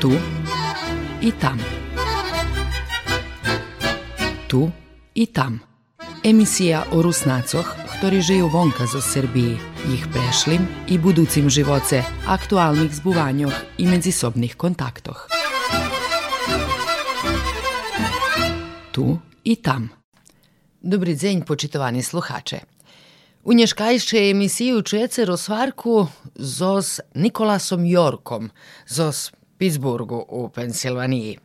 Tu i tam. Tu i tam. Emisija o Rusnacoh, ktorí žijú vonka zo Srbiji, ich prešlim i buducim živoce, aktualnih zbuvanjoh i međusobnih kontaktoh. Tu i tam. Dobry dzień, poczytowani słuchacze. U nješkajšej emisiju čujete rozvarku zos Nikolasom Jorkom, zos Pittsburghu u Pensilvaniji.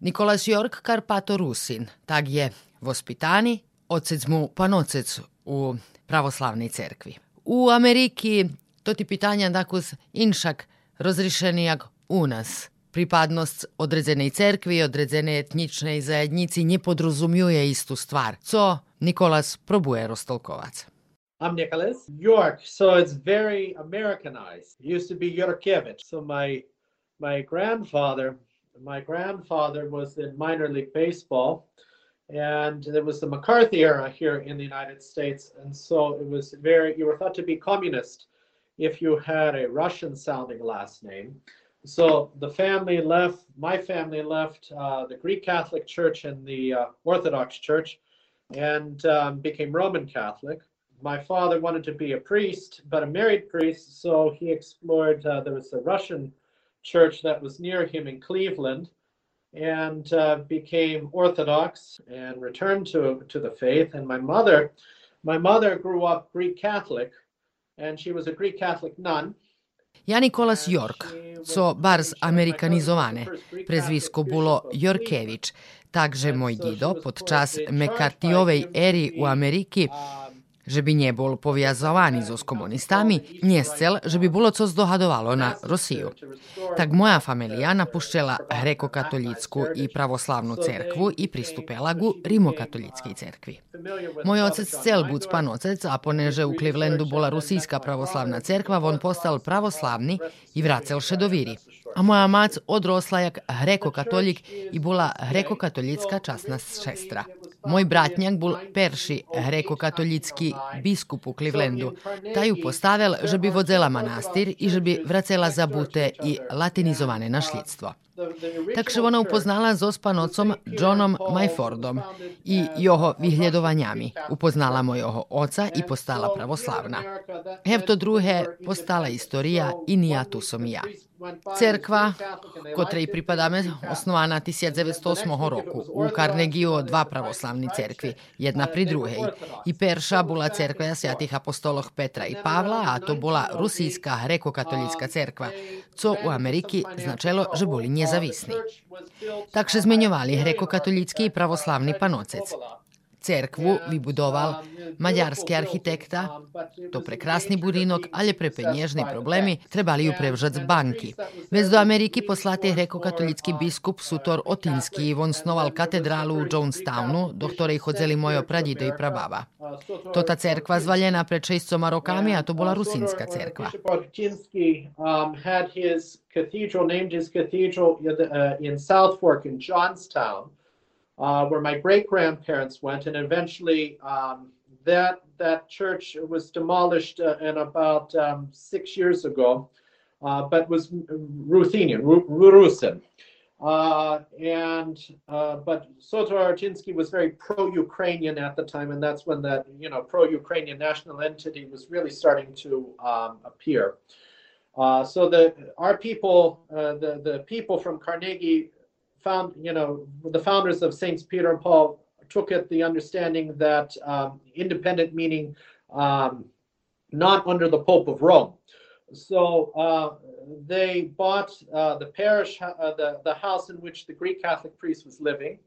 Nikolas Jork Karpato Rusin, tak je vospitani, ocec mu panocec u pravoslavnej cerkvi. U Ameriki to ti pitanja dakus inšak rozrišenijak u nas. Pripadnost odredzenej cerkvi, odredzenej etničnej zajednici nie podrozumuje istu stvar, co Nikolas probuje roztolkovac. I'm Nicholas York, so it's very Americanized. It used to be Yorkevich. So my my grandfather, my grandfather was in minor league baseball, and there was the McCarthy era here in the United States, and so it was very. You were thought to be communist if you had a Russian-sounding last name. So the family left. My family left uh, the Greek Catholic Church and the uh, Orthodox Church, and um, became Roman Catholic my father wanted to be a priest, but a married priest, so he explored. Uh, there was a Russian church that was near him in Cleveland, and uh, became Orthodox and returned to to the faith. And my mother, my mother grew up Greek Catholic, and she was a Greek Catholic nun. Ja Nikolas York, co barz amerikanizovane, prezvisko bilo Jorkević, także mój dido podczas McCarthyovej eri u Ameriki že by nebol poviazovaný so s komunistami, nie chcel, že by bolo co zdohadovalo na Rosiju. Tak moja familija napušťala grekokatolícku i pravoslavnú cerkvu i pristupila ku rimokatolíckej cerkvi. Moj otec chcel buď panocec, a poneže u Clevelandu bola rusijska pravoslavna cerkva, on postal pravoslavni i vracel še do viri. A moja mac odrosla jak grekokatolik i bola grekokatolicka časna šestra. Moj bratnjak bol perši grekokatolický biskup u Clevelandu. Ta ju postavil, že bi vodzela manastir i že bi vracela zabute i latinizovane našljidstvo. Takže ona upoznala s ospanocom Johnom Myfordom i jeho vyhľadovanjami. Upoznala mojho oca i postala pravoslavna. Hev to druhe postala istorija i nija tu som ja. Cerkva, kotrej pripadame, osnovana 1908 roku. U Karnegiju dva pravoslavni cerkvi, jedna pri druhej. I perša bola cerkva svatih apostoloh Petra i Pavla, a to bola rusijska grekokatolicka cerkva, co u Ameriki značilo, že boli nezavisni. Takže zmenjovali grekokatolický i pravoslavni panocec. Cerkvu vybudoval maďarský architekta. To prekrasný budinok, ale pre peniažné problémy trebali ju prevžať z banky. Vez do Ameriky poslatý grekokatolický biskup Sutor Otinský von snoval katedrálu u Jonestownu, do ktorej chodzeli mojo pradido i prababa. To tá cerkva zvaljená pred 600 rokami a to bola rusínska cerkva. cathedral named his cathedral in South Fork in Johnstown. Uh, where my great grandparents went, and eventually um, that that church was demolished uh, in about um, six years ago, uh, but was Ruthenian, Rusin. Uh, and uh, but Soter Ortynsky was very pro-Ukrainian at the time, and that's when that you know pro-Ukrainian national entity was really starting to um, appear. Uh, so the our people, the the people from Carnegie found, you know, the founders of Saints Peter and Paul took it the understanding that um, independent meaning um, not under the Pope of Rome. So uh, they bought uh, the parish, uh, the, the house in which the Greek Catholic priest was living,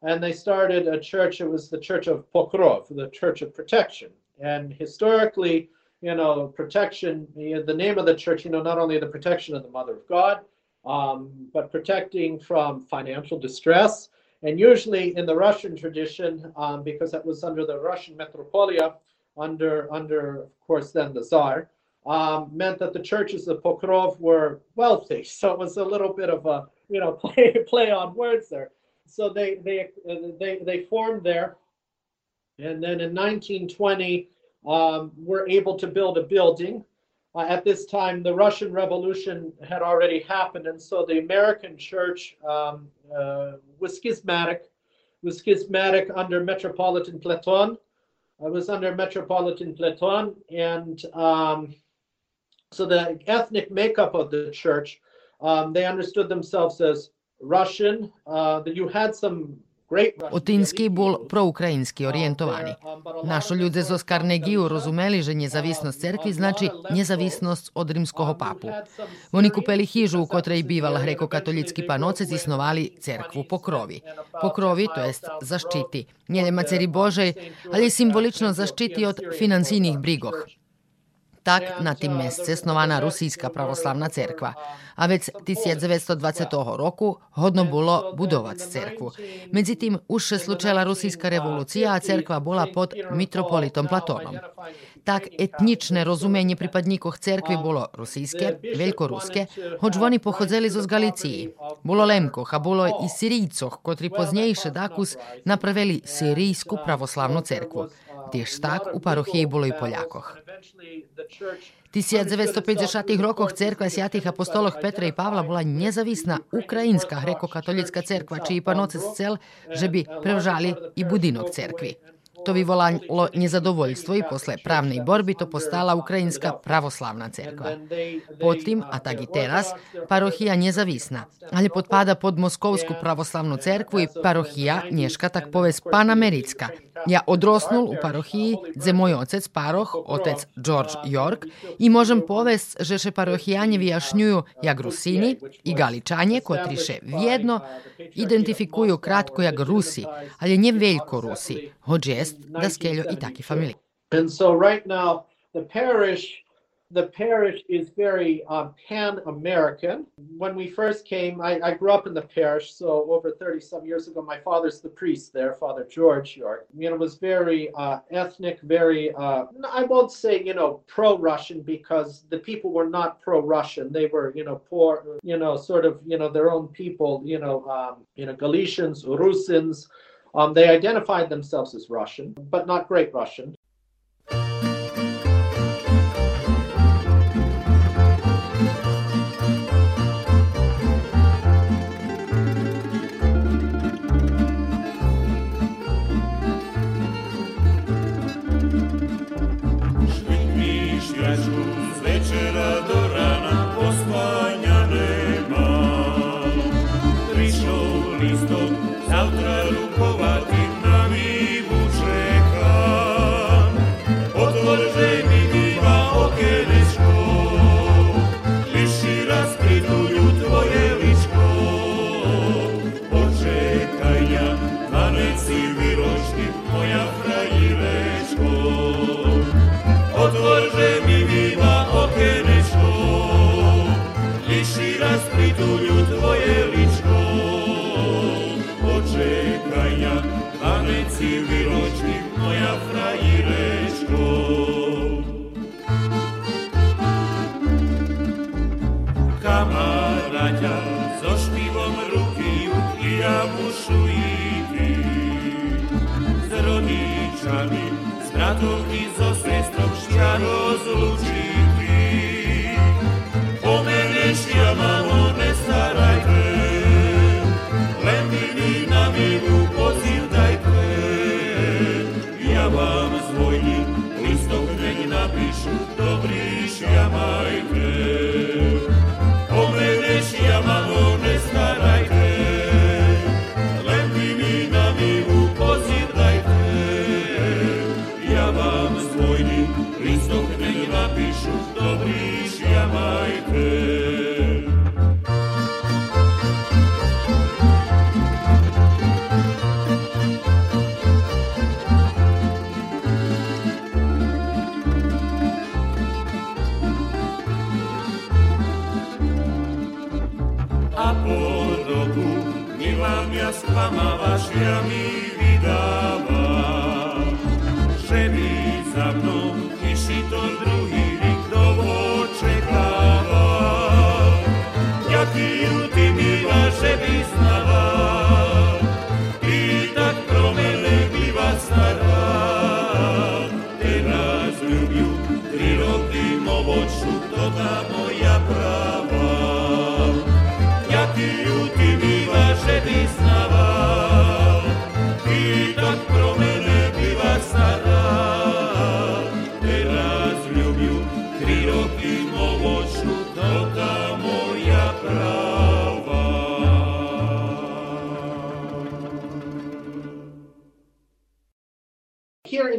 and they started a church. It was the Church of Pokrov, the Church of Protection. And historically, you know, protection, the name of the church, you know, not only the protection of the Mother of God, um, but protecting from financial distress. And usually in the Russian tradition, um, because that was under the Russian metropolia, under, under of course, then the Tsar, um, meant that the churches of Pokrov were wealthy. So it was a little bit of a, you know, play, play on words there. So they, they, they, they formed there. And then in 1920, um, were able to build a building uh, at this time, the Russian Revolution had already happened, and so the American church um, uh, was schismatic, was schismatic under Metropolitan Platon. I was under Metropolitan Platon, and um, so the ethnic makeup of the church, um, they understood themselves as Russian. Uh, that you had some Otinski bol proukrajinski orientovani. Našo ljude zo Skarnegiju rozumeli, že njezavisnost cerkvi znači njezavisnost od rimskog papu. Oni kupeli hižu u kotrej bival hreko-katolicki panocec i snovali cerkvu po krovi. Po krovi, to jest zaštiti. Njene maceri Božej, ali simbolično zaštiti od financijnih brigoh. Tak na tim mjesece snovana Rusijska pravoslavna cerkva, a već 1920 roku hodno bilo budovac cerkvu. Međutim, uše slučela Rusijska revolucija, a cerkva bola pod mitropolitom Platonom. Tak etnične rozumenje pripadnikov cerkvi bolo rusijske, velkoruske, hoč oni pohodzeli zo z Galiciji. Bolo Lemkoh, a bolo i Sirijcoh, kotri poznejše dakus napravili Sirijsku pravoslavnu cerkvu. Tiež tak u parochiji bolo i Poljakoh. 1950 rokoch cerkva Sjatih apostoloh Petra i Pavla bola nezavisna ukrajinska hreko-katolická cerkva, čiji panoce cel, že by prevžali i budinok cerkvi. To vyvolalo nezadovoljstvo i posle pravnej borbi to postala Ukrajinska pravoslavna cerkva. Potim, a tak i teraz, parohija nezavisna, ali podpada pod Moskovsku pravoslavnu cerkvu i parohija nješka tak povez panamericka. Ja odrosnul u parohiji, gdje moj ocec paroh, otec George York, i možem povest, že še parohijanje vyjašnjuju jak Rusini i Galičanje, kotriše vjedno identifikuju kratko jak Rusi, ali nje veljko Rusi, hođ jest da skeljo i taki familiji. And so right now the parish the parish is very um, pan-American. When we first came, I, I, grew up in the parish, so over 30 some years ago, my father's the priest there, Father George York. You know, it was very uh, ethnic, very, uh, I won't say, you know, pro-Russian because the people were not pro-Russian. They were, you know, poor, you know, sort of, you know, their own people, you know, um, you know, Galicians, Rusins, um, they identified themselves as Russian, but not Great Russian. kamaráťa so špivom ruky ja mu šujíky. S rodičami, s bratovky, so sestrom šťa rozlučí.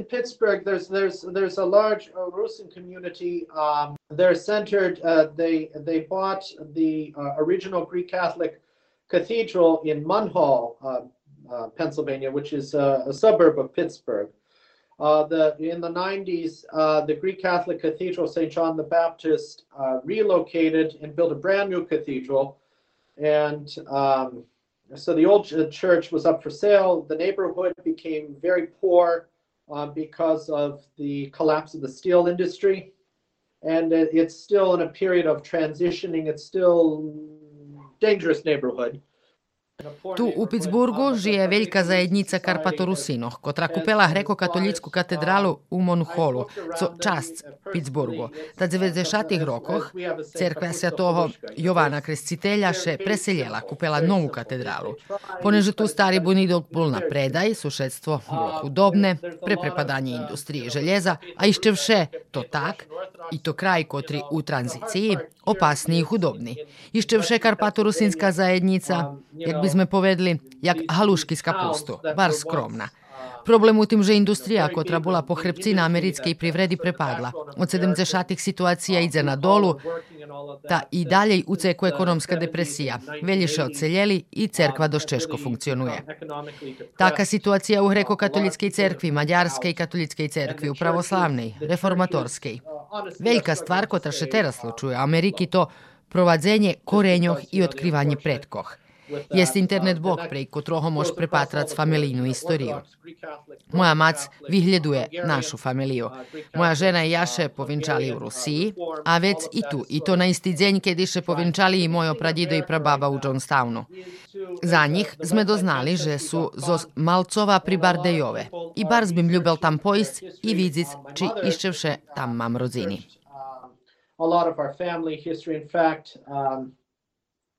Pittsburgh, there's there's there's a large uh, Russian community. Um, they're centered. Uh, they they bought the uh, original Greek Catholic cathedral in Munhall, uh, uh, Pennsylvania, which is a suburb of Pittsburgh. Uh, the in the 90s, the Greek Catholic Cathedral St. John the Baptist relocated and built a brand new cathedral, and um, so the old church was up for sale. The neighborhood became very poor uh, because of the collapse of the steel industry. And it's still in a period of transitioning. It's still dangerous neighborhood. Tu u Pittsburghu žije veljka zajednica Karpatorusinoh, kotra kupela greko-katolickú katedralu u Monholu, co čast Pittsburghu. Ta 90 rokoch cerkva svjatoho Jovana Krescitelja še preseljela, kupela novu katedralu. Poneže tu stari bunidok bol na predaj, sušedstvo bolo hudobne, pre prepadanje industrije željeza, a išće vše to tak, i to kraj kotri u tranziciji, opasni i hudobni. Išće vše Karpatorusinska zajednica, jak by sme povedli, jak halušky z kapustu, bar skromna. Problem u tim, že industrija, kotra bola po hrebci na americkej privredi prepadla. Od 70 situacija ide na dolu, ta i dalje uceku ekonomska depresija. Veljiše odseljeli i cerkva doš češko funkcionuje. Taka situacija u greko-katolickej cerkvi, mađarskej katolickej cerkvi, u pravoslavnej, reformatorskej. Veljka stvar kotra še teraz slučuje Ameriki to provadzenje korenjoh i otkrivanje pretkoh. Este internet blog, preko ktorého môžeš prepatrať familijnú istoriu. Moja mac vyhľaduje našu familiju. Moja žena i ja še povinčali u Rusiji, a vec i tu, i to na isti dzenj kedy še povinčali i moj pradido i prababa u Johnstownu. Za njih sme doznali, že su zos Malcova pri Bardejove. I bar zbim ljubel tam pojist i vidzic, či iščevše tam mam rodzini. A lot of our family history. In fact, um,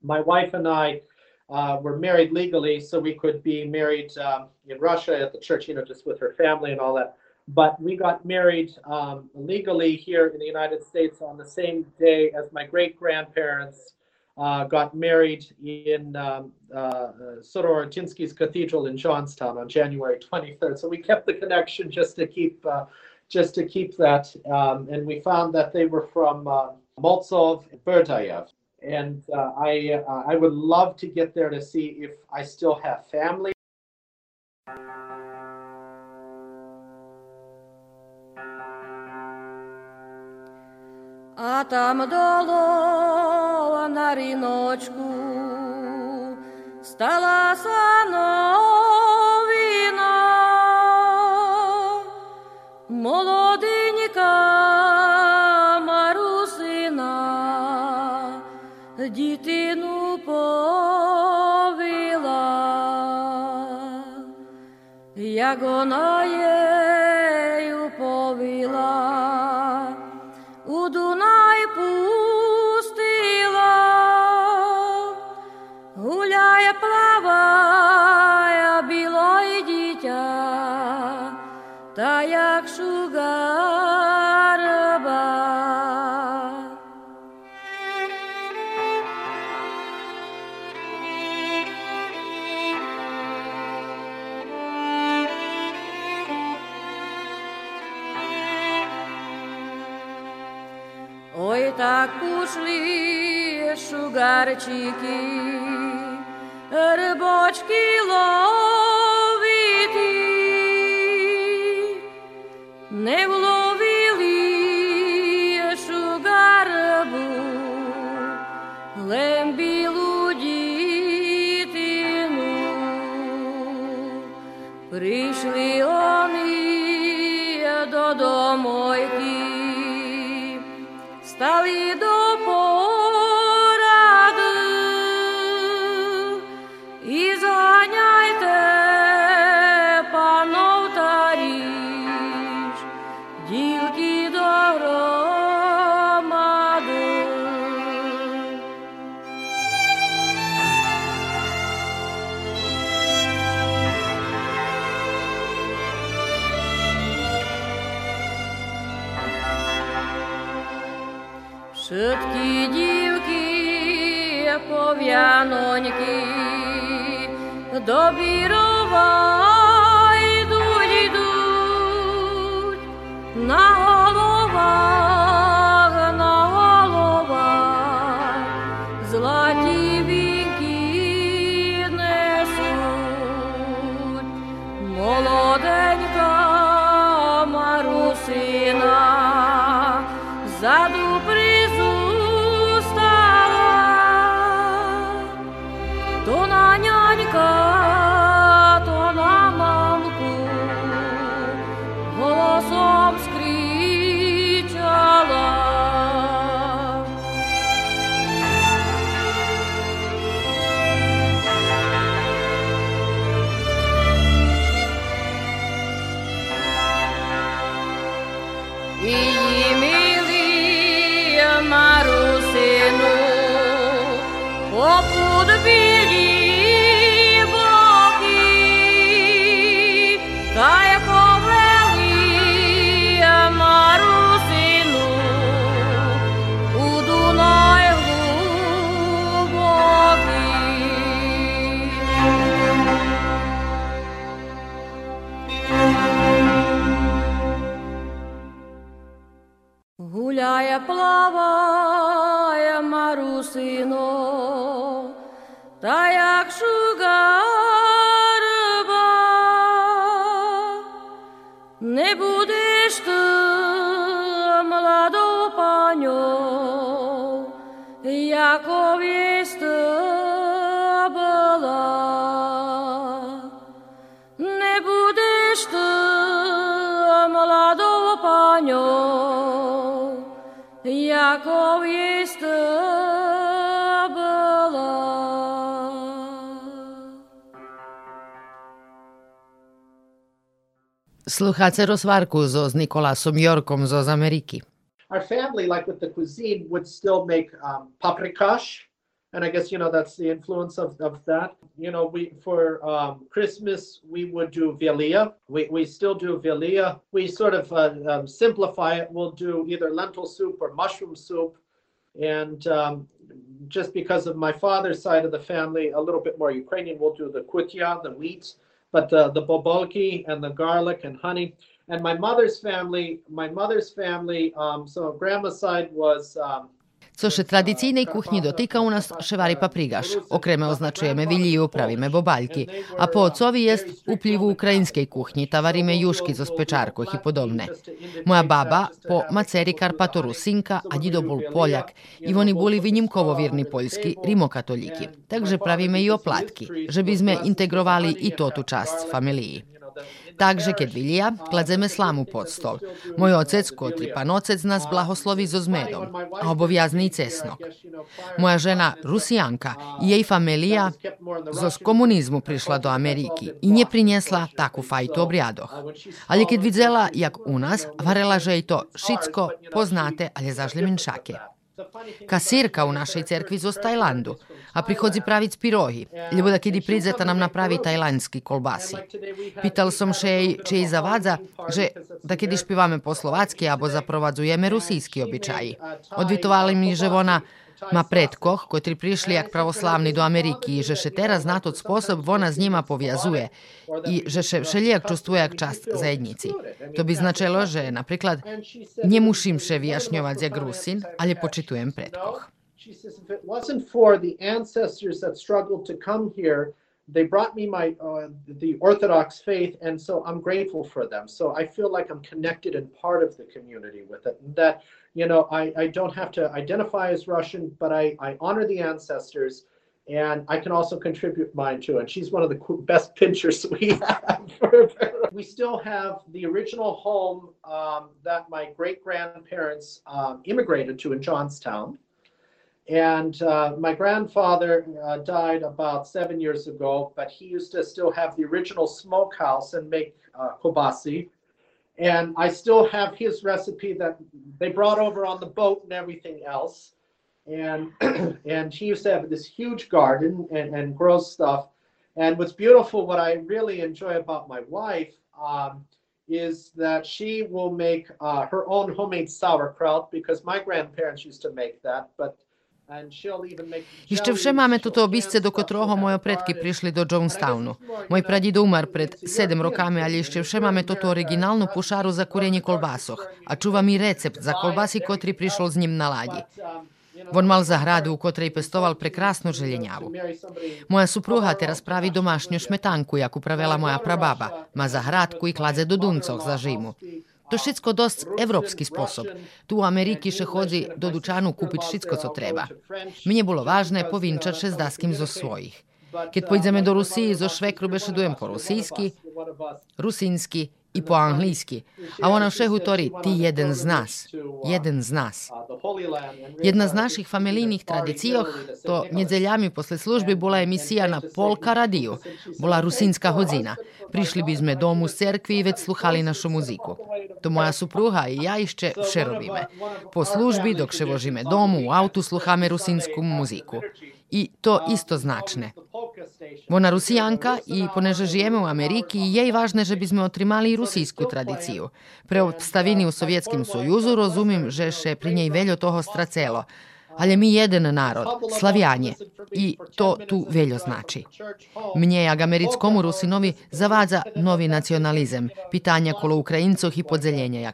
my wife and I uh, were married legally, so we could be married um, in Russia at the church, you know, just with her family and all that. But we got married um, legally here in the United States on the same day as my great grandparents uh, got married in um, uh, Soter Ortynsky's Cathedral in Johnstown on January 23rd. So we kept the connection just to keep uh, just to keep that, um, and we found that they were from uh, Moltsov, Bardejov and uh, I uh, I would love to get there to see if I still have family. А там доло на ріночку стала сановина, молоденька. 那个夜。Так ушли шугарчики, рыбочки ловити, Janonjky dobíroval. Our family, like with the cuisine, would still make um, paprikash, and I guess you know that's the influence of, of that. You know, we for um, Christmas we would do velia. We we still do velia. We sort of uh, um, simplify it. We'll do either lentil soup or mushroom soup, and um, just because of my father's side of the family, a little bit more Ukrainian, we'll do the kutya, the wheat, but the the bobolki and the garlic and honey. And my mother's family, my mother's family, um, so grandma's side was um, Co še tradicійnej kuchni dotyka u nas ševari paprigaš. Okreme označujeme viliju, pravime bobaljki. A po ocovi jest uplivu ukrajinskej kuchni, ta varime juški zo spečarkoh i podobne. Moja baba po maceri Karpatoru Sinka, a dido bol Poljak i oni boli vinimkovo vjerni poljski rimokatoliki. Takže pravime i oplatki, že bi sme integrovali i to tu čast familiji. Takže keď vilija, kladzeme slamu pod stol. Moj ocec, kotri panocec nas blahoslovi zo zmedom, a obovijazni cesnok. Moja žena, Rusijanka, i jej familija zo komunizmu prišla do Ameriki i nje prinjesla takvu fajtu obrjadoh. Ali keď vidzela, jak u nas, varela, že jej to šitsko poznate, ali zažle minšake. Kasirka u našej cerkvi zo z Tajlandu, a prihodzi pravic pirohi. Ljubo da kidi pridzeta nam napravi tajlandski kolbasi. Pital som še jej, či jej zavadza, že da kidi špivame po slovacki, abo zaprovadzujeme rusijski običaji. Odvitovali mi, že ona ma predkoh, kotri prišli jak pravoslavni do Ameriki i že še teraz na tot sposob ona z njima povjazuje i že še všelijak čustvuje jak čast zajednici. To bi značilo, že napriklad nie mušim še vyjašnjovať jak Rusin, ali počitujem they brought me my uh, the Orthodox faith, and so I'm grateful for them. So I feel like I'm connected and part of the community with it. And that you know, I, I don't have to identify as Russian, but I, I honor the ancestors, and I can also contribute mine too. And she's one of the best pinchers we have. we still have the original home um, that my great grandparents um, immigrated to in Johnstown. And uh, my grandfather uh, died about seven years ago, but he used to still have the original smokehouse and make uh, kobasi. And I still have his recipe that they brought over on the boat and everything else. And and he used to have this huge garden and, and grow stuff. And what's beautiful, what I really enjoy about my wife, um, is that she will make uh, her own homemade sauerkraut because my grandparents used to make that, but І ще вже маме тут обісце, до котрого мої предки прийшли до Джонстауну. Мой прадідо умер пред седем роками, але ще вже маме тут оригінальну пушару за курені колбасох, а чува mi recept za kolbasi kotri prišol s njim na ladji. On mal zahradu u kotrej pestoval prekrasnu željenjavu. Moja supruga teraz pravi domašnju šmetanku, jaku pravela moja prababa, ma zahradku i kladze do duncoh za žimu. To šitsko dost evropski sposob. Tu u Ameriki še hodzi do dučanu kupit šitsko co treba. Mnje bilo važno povinčat še s daskim zo svojih. Kad pojdeme do Rusiji, zo švekru beše dujem po rusijski, rusinski, i po anglísky. A ona vše hutori, ti jeden z nás. Jeden z nás. Jedna z našich familijnih tradicijoh, to nedzeljami posle služby bola emisija na Polka radiju. Bola rusinska hodzina. Prišli bi sme domu z cerkvi i već sluhali našu muziku. To moja supruha i ja išće vše robime. Po službi, dok še vožime domu, u autu sluhame rusinsku muziku I to isto značne. Вона русіянка, і понеже живемо в Америці, їй важне, щоб ми отримали і російську традицію. При обставині у Совєтському Союзу розумім, що ще при ній вельо того страцело. Але ми jedan narod, slavjanje, i to tu veljo znači. Mnje, jak americkomu Rusinovi, zavadza novi nacionalizem, pitanja kolo Ukrajincoh i podzeljenja,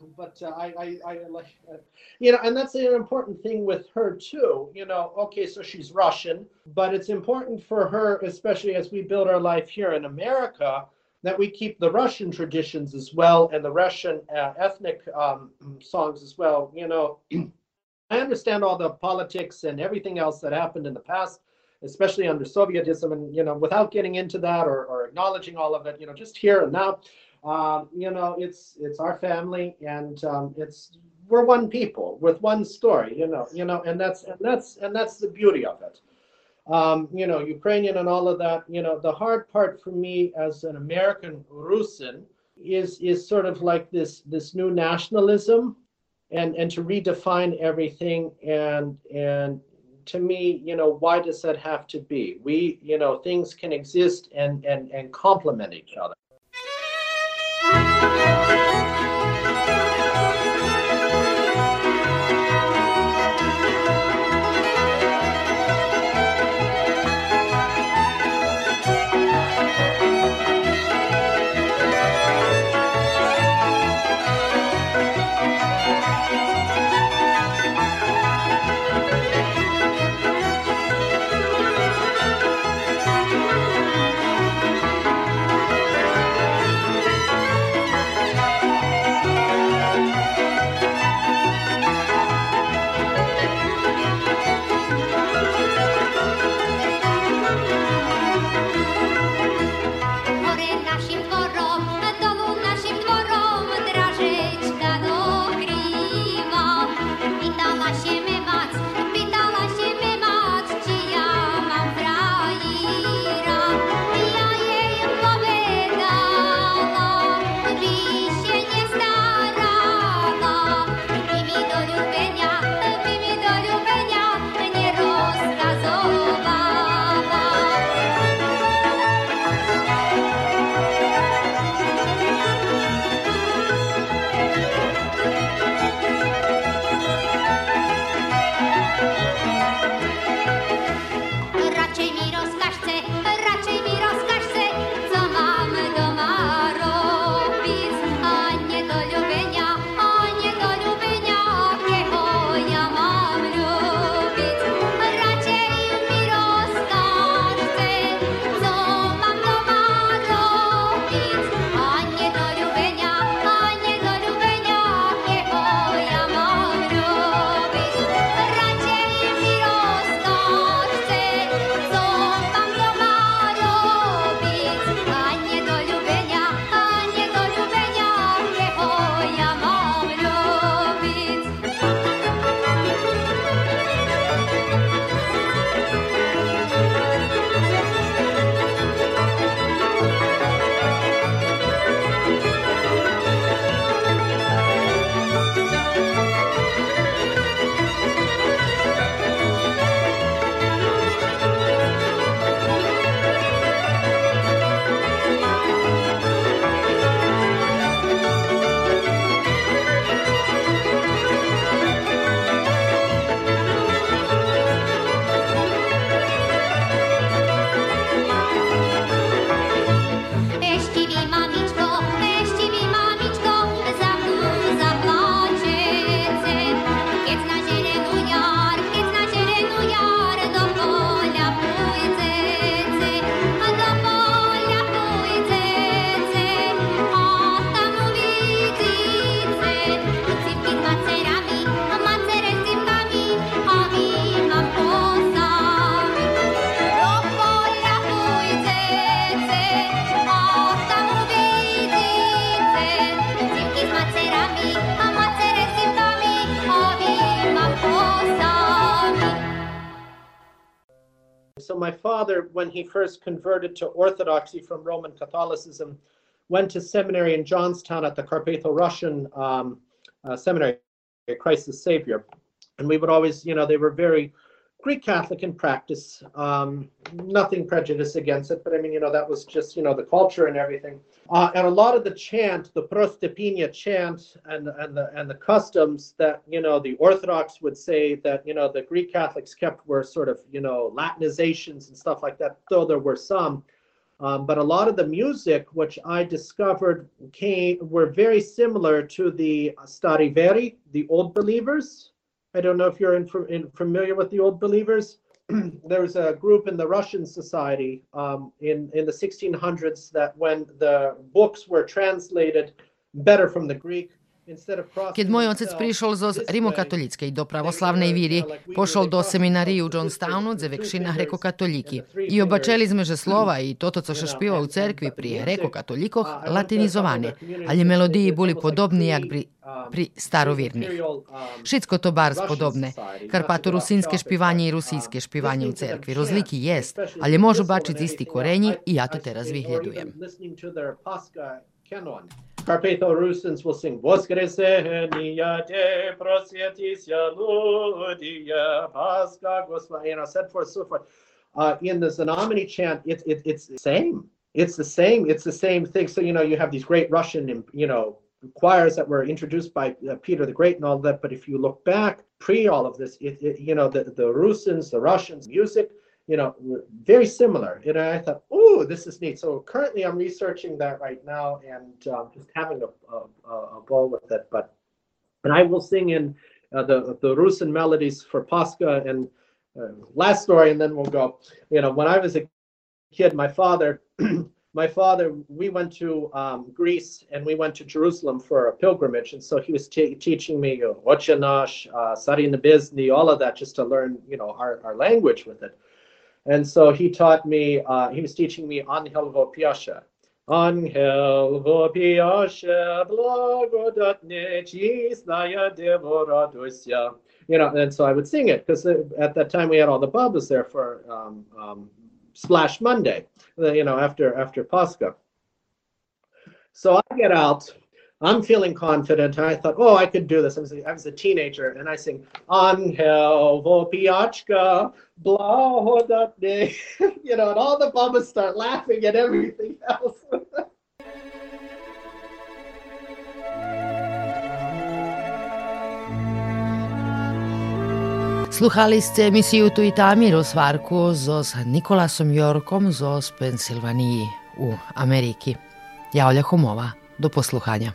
Jakie še slučuju. you know, and that's an important thing with her too. You know, okay, so she's Russian, but it's important for her, especially as we build our life here in America, that we keep the Russian traditions as well and the Russian uh, ethnic um, songs as well. You know, I understand all the politics and everything else that happened in the past, especially under Sovietism, and you know, without getting into that or, or acknowledging all of it, you know, just here and now. Um, you know, it's it's our family, and um, it's we're one people with one story, you know, you know, and that's and that's and that's the beauty of it. Um, you know, Ukrainian and all of that. You know, the hard part for me as an American Rusin is is sort of like this this new nationalism, and and to redefine everything and and to me, you know, why does that have to be? We, you know, things can exist and and and complement each other. He first converted to Orthodoxy from Roman Catholicism, went to seminary in Johnstown at the Carpatho-Russian um, uh, seminary, Christ the Savior. And we would always, you know, they were very Greek Catholic in practice. Um, nothing prejudice against it, but I mean, you know, that was just, you know, the culture and everything. Uh, and a lot of the chant, the Prostopinije chant, and and the and the customs that you know the Orthodox would say that you know the Greek Catholics kept were sort of you know Latinizations and stuff like that. Though there were some, um, but a lot of the music which I discovered came were very similar to the Stariveri, the Old Believers I don't know if you're in, in, familiar with the Old Believers. there was a group in the Russian society um, in, in the 1600s that when the books were translated better from the Greek, Keď môj otec prišiel zo rimokatolíckej do pravoslavnej víry, pošol do seminariji u Johnstownu, gdje vekšina grekokatoliki. I obačeli sme, že slova i toto, co še špiva u cerkvi pri grekokatolikoh, latinizovane, ali melodiji boli podobni jak pri, pri starovirnih. Všetko to bar spodobne. Karpato-rusinske špivanje i rusijske špivanje u cerkvi. Rozliki jest, ali možu bačiti isti korenji i ja to. Carpatho Rusins will sing Voskresenia te prosietisya ludia pasca gosva, you know, said forth, so forth. Uh, in the Znamenny chant, it, it, it's the same. It's the same. It's the same thing. So, you know, you have these great Russian, you know, choirs that were introduced by uh, Peter the Great and all that. But if you look back pre all of this, it, it, you know, the, the Rusins, the Russians, music, you know, very similar. And I thought, oh, this is neat. So currently I'm researching that right now and um, just having a, a, a ball with it. But, and I will sing in uh, the, the Rusin melodies for Pascha and uh, last story, and then we'll go. You know, when I was a kid, my father, my father, we went to um, Greece and we went to Jerusalem for a pilgrimage, and so he was t- teaching me Ochanash, uh, Sari Nabizni, all of that, just to learn, you know, our, our language with it. And so he taught me, uh, he was teaching me Angel Vopiasha. Angel Vopiasha, blagodatne chisnaya devoradusya. You know, and so I would sing it because at that time we had all the babas there for um, um, Splash Monday, uh, you know, after after Pascha. So I get out I'm feeling confident. And I thought, oh, I could do this. I was was a teenager, and I sing Angel Vopiachka, blah day, you know, and all the bubbas start laughing at everything else. Sluhali ste emisiju Tu i tami rozvarku zo s Nikolasom Jorkom z Pensilvaniji u Ameriki. Ja Olja Homova, do posluhanja.